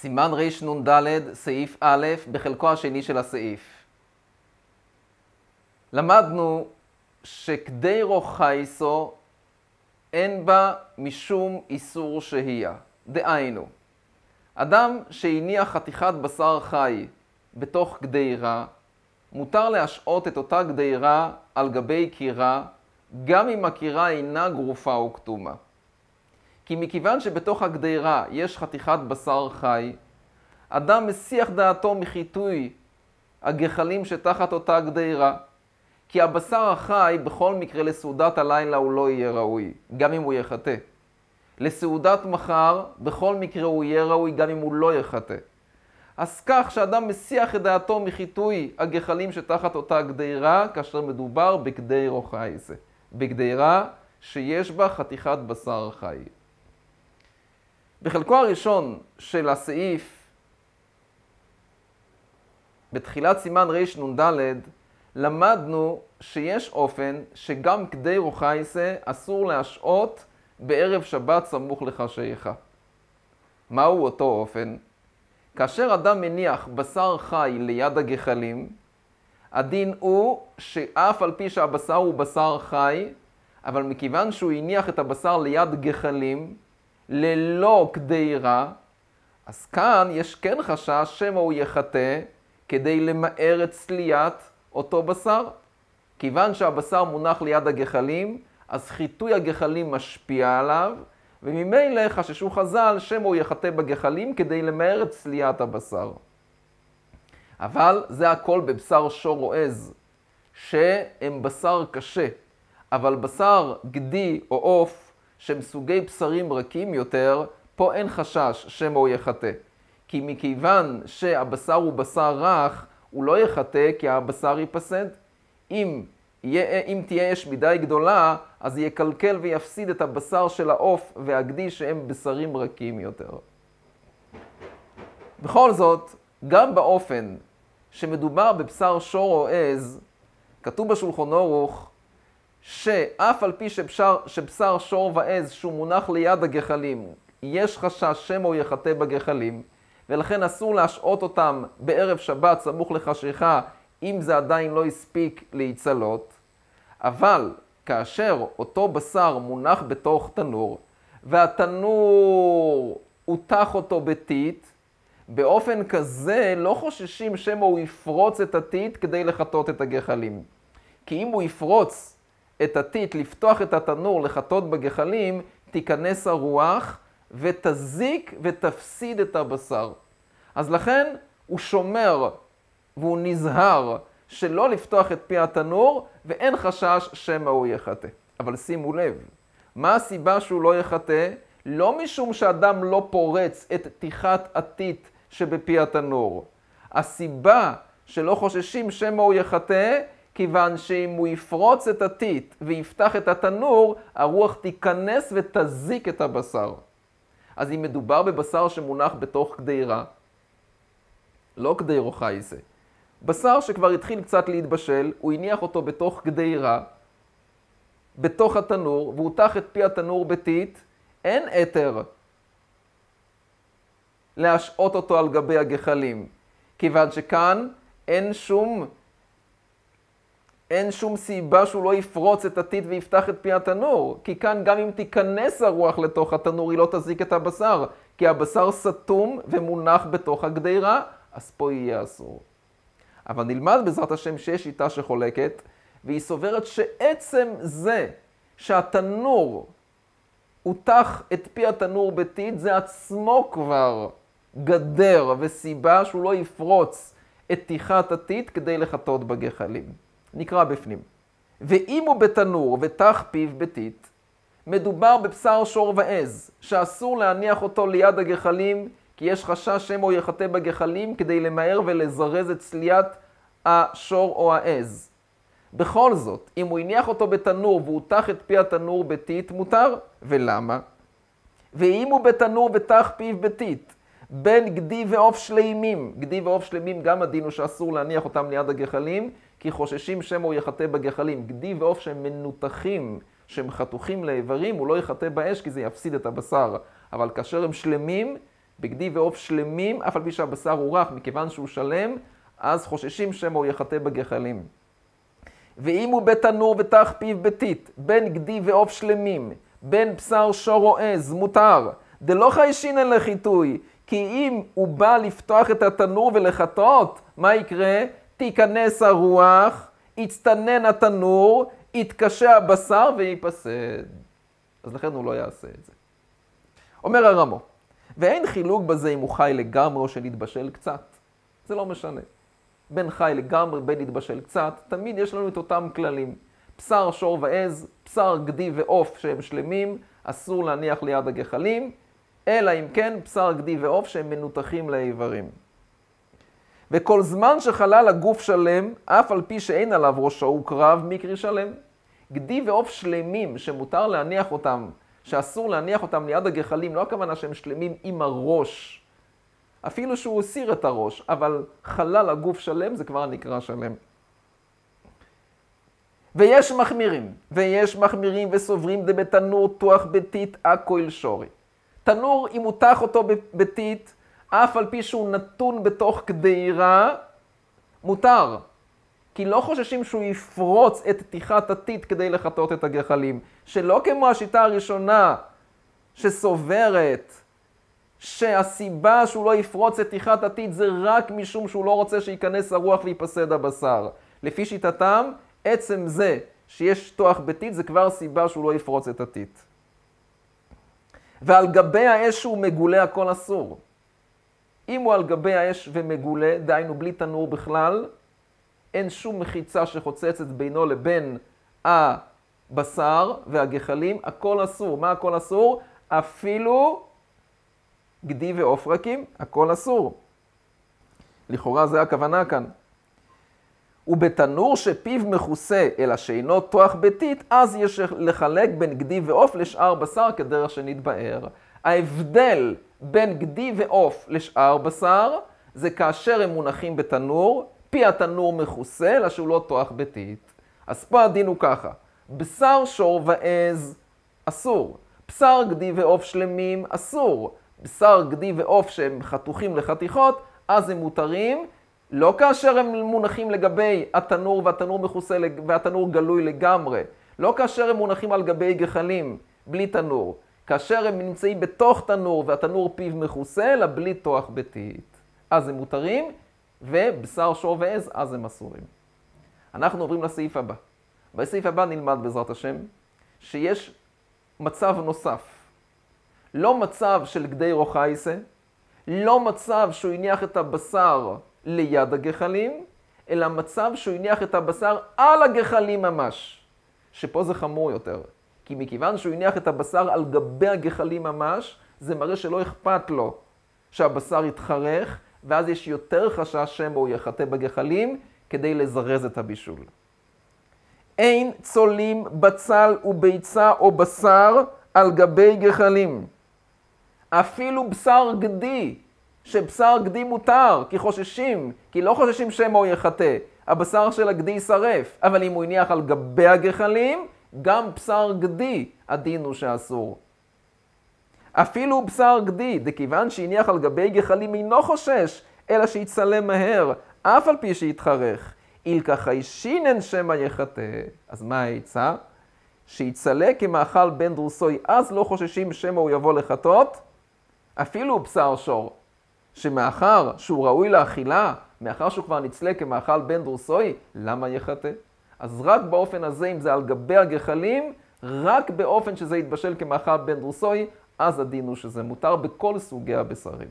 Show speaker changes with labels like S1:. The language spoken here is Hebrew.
S1: סימן רנ"ד, סעיף א', בחלקו השני של הסעיף. למדנו שכדי רוחייסו אין בה משום איסור שהייה. דהיינו, אדם שהניח חתיכת בשר חי בתוך גדירה, מותר להשעות את אותה גדירה על גבי קירה, גם אם הקירה אינה גרופה או כתומה. כי מכיוון שבתוך הגדירה יש חתיכת בשר חי, אדם מסיח דעתו מחיטוי הגחלים שתחת אותה גדירה. כי הבשר החי בכל מקרה לסעודת הלילה הוא לא יהיה ראוי, גם אם הוא יחטא. לסעודת מחר בכל מקרה הוא יהיה ראוי גם אם הוא לא יחטא. אז כך שאדם מסיח את דעתו מחיטוי הגחלים שתחת אותה גדירה, כאשר מדובר בגדי רוחייזה. בגדירה שיש בה חתיכת בשר חי. בחלקו הראשון של הסעיף, בתחילת סימן רנ"ד, למדנו שיש אופן שגם כדי רוחייסה אסור להשעות בערב שבת סמוך לחשייך. מהו אותו אופן? כאשר אדם מניח בשר חי ליד הגחלים, הדין הוא שאף על פי שהבשר הוא בשר חי, אבל מכיוון שהוא הניח את הבשר ליד גחלים, ללא קדירה, אז כאן יש כן חשש שמא הוא יחטא כדי למהר את צליית אותו בשר. כיוון שהבשר מונח ליד הגחלים, אז חיטוי הגחלים משפיע עליו, וממילא חששו חז"ל שמא הוא יחטא בגחלים כדי למהר את צליית הבשר. אבל זה הכל בבשר שור או עז, שהם בשר קשה, אבל בשר גדי או עוף, שהם סוגי בשרים רכים יותר, פה אין חשש שמא הוא יחטא. כי מכיוון שהבשר הוא בשר רך, הוא לא יחטא כי הבשר ייפסד. אם, יהיה, אם תהיה אש מדי גדולה, אז יקלקל ויפסיד את הבשר של העוף והגדי שהם בשרים רכים יותר. בכל זאת, גם באופן שמדובר בבשר שור או עז, כתוב בשולחון אורוך שאף על פי שבשר, שבשר שור ועז שהוא מונח ליד הגחלים, יש חשש שמא הוא יחטא בגחלים, ולכן אסור להשעות אותם בערב שבת סמוך לחשיכה, אם זה עדיין לא הספיק להיצלות. אבל כאשר אותו בשר מונח בתוך תנור, והתנור הותח אותו בטיט, באופן כזה לא חוששים שמא הוא יפרוץ את הטיט כדי לחטות את הגחלים. כי אם הוא יפרוץ את הטיט, לפתוח את התנור, לחטות בגחלים, תיכנס הרוח ותזיק ותפסיד את הבשר. אז לכן הוא שומר והוא נזהר שלא לפתוח את פי התנור, ואין חשש שמא הוא יחטא. אבל שימו לב, מה הסיבה שהוא לא יחטא? לא משום שאדם לא פורץ את פתיחת הטיט שבפי התנור. הסיבה שלא חוששים שמא הוא יחטא, כיוון שאם הוא יפרוץ את הטיט ויפתח את התנור, הרוח תיכנס ותזיק את הבשר. אז אם מדובר בבשר שמונח בתוך קדירה, לא כדי רוחאי זה. בשר שכבר התחיל קצת להתבשל, הוא הניח אותו בתוך גדירה, בתוך התנור, והותח את פי התנור בטיט, אין אתר להשעות אותו על גבי הגחלים, כיוון שכאן אין שום, אין שום סיבה שהוא לא יפרוץ את הטיט ויפתח את פי התנור, כי כאן גם אם תיכנס הרוח לתוך התנור, היא לא תזיק את הבשר, כי הבשר סתום ומונח בתוך הגדירה, אז פה יהיה אסור. אבל נלמד בעזרת השם שיש שיטה שחולקת, והיא סוברת שעצם זה שהתנור הותח את פי התנור בטיט, זה עצמו כבר גדר וסיבה שהוא לא יפרוץ את תיחת הטיט כדי לחטות בגחלים. נקרא בפנים. ואם הוא בתנור ותח פיו בטיט, מדובר בבשר שור ועז, שאסור להניח אותו ליד הגחלים כי יש חשש שמא הוא יחטא בגחלים כדי למהר ולזרז את צליית השור או העז. בכל זאת, אם הוא הניח אותו בתנור והותח את פי התנור בטיט, מותר. ולמה? ואם הוא בתנור ותח פיו בטיט, בין גדי ועוף שלימים, גדי ועוף שלימים גם הדין הוא שאסור להניח אותם ליד הגחלים, כי חוששים שמא הוא יחטא בגחלים. גדי ועוף שהם מנותחים, שהם חתוכים לאיברים, הוא לא יחטא באש כי זה יפסיד את הבשר. אבל כאשר הם שלמים, בגדי ועוף שלמים, אף על פי שהבשר הוא רך, מכיוון שהוא שלם, אז חוששים שמא הוא יחטא בגחלים. ואם הוא בתנור ותח פיו בטיט, בין גדי ועוף שלמים, בין בשר שור או עז, מותר. דלא חיישינן לחיטוי, כי אם הוא בא לפתוח את התנור ולחטאות, מה יקרה? תיכנס הרוח, יצטנן התנור, יתקשה הבשר וייפסד. אז לכן הוא לא יעשה את זה. אומר הרמו, ואין חילוק בזה אם הוא חי לגמרי או שנתבשל קצת. זה לא משנה. בין חי לגמרי, בין נתבשל קצת, תמיד יש לנו את אותם כללים. בשר, שור ועז, בשר, גדי ועוף שהם שלמים, אסור להניח ליד הגחלים, אלא אם כן בשר, גדי ועוף שהם מנותחים לאיברים. וכל זמן שחלל הגוף שלם, אף על פי שאין עליו ראשו וקרב, מקרי שלם. גדי ועוף שלמים, שמותר להניח אותם, שאסור להניח אותם ליד הגחלים, לא הכוונה שהם שלמים עם הראש, אפילו שהוא הסיר את הראש, אבל חלל הגוף שלם זה כבר נקרא שלם. ויש מחמירים, ויש מחמירים וסוברים דבתנור תוח ביתית אקויל שורי. תנור, אם הותח אותו ביתית, אף על פי שהוא נתון בתוך קדירה, מותר. כי לא חוששים שהוא יפרוץ את תיחת הטיט כדי לחטות את הגחלים. שלא כמו השיטה הראשונה, שסוברת שהסיבה שהוא לא יפרוץ את תיחת הטיט זה רק משום שהוא לא רוצה שייכנס הרוח וייפסד הבשר. לפי שיטתם, עצם זה שיש תוח בטיט זה כבר סיבה שהוא לא יפרוץ את הטיט. ועל גבי האש שהוא מגולה הכל אסור. אם הוא על גבי האש ומגולה, דהיינו בלי תנור בכלל, אין שום מחיצה שחוצצת בינו לבין הבשר והגחלים, הכל אסור. מה הכל אסור? אפילו גדי ועוף רכים, הכל אסור. לכאורה זה הכוונה כאן. ובתנור שפיו מכוסה, אלא שאינו תוח ביתית, אז יש לחלק בין גדי ועוף לשאר בשר כדרך שנתבאר. ההבדל בין גדי ועוף לשאר בשר, זה כאשר הם מונחים בתנור, פי התנור מכוסה, אלא שהוא לא תוח ביתית. אז פה הדין הוא ככה, בשר שור ועז, אסור. בשר גדי ועוף שלמים, אסור. בשר גדי ועוף שהם חתוכים לחתיכות, אז הם מותרים, לא כאשר הם מונחים לגבי התנור והתנור מכוסה והתנור גלוי לגמרי, לא כאשר הם מונחים על גבי גחלים, בלי תנור, כאשר הם נמצאים בתוך תנור והתנור פיו מכוסה, אלא בלי תוח ביתית. אז הם מותרים, ובשר שור ועז, אז הם אסורים. אנחנו עוברים לסעיף הבא. בסעיף הבא נלמד בעזרת השם, שיש מצב נוסף. לא מצב של גדי רוחייסה, לא מצב שהוא הניח את הבשר ליד הגחלים, אלא מצב שהוא הניח את הבשר על הגחלים ממש. שפה זה חמור יותר. כי מכיוון שהוא הניח את הבשר על גבי הגחלים ממש, זה מראה שלא אכפת לו שהבשר יתחרך, ואז יש יותר חשש שמא הוא יחטא בגחלים כדי לזרז את הבישול. אין צולים בצל וביצה או בשר על גבי גחלים. אפילו בשר גדי, שבשר גדי מותר, כי חוששים, כי לא חוששים שמא הוא יחטא. הבשר של הגדי יישרף, אבל אם הוא הניח על גבי הגחלים, גם בשר גדי הדין הוא שאסור. אפילו בשר גדי, דכיוון שהניח על גבי גחלים אינו חושש, אלא שיצלם מהר, אף על פי שיתחרך. אילקא חיישינן שמא יחטא. אז מה העצה? שיצלה כמאכל בן דרוסוי, אז לא חוששים שמא הוא יבוא לחטות, אפילו בשר שור, שמאחר שהוא ראוי לאכילה, מאחר שהוא כבר נצלה כמאכל בן דרוסוי, למה יחטא? אז רק באופן הזה, אם זה על גבי הגחלים, רק באופן שזה יתבשל כמאכל בן דרוסוי, אז הדין הוא שזה מותר בכל סוגי הבשרים.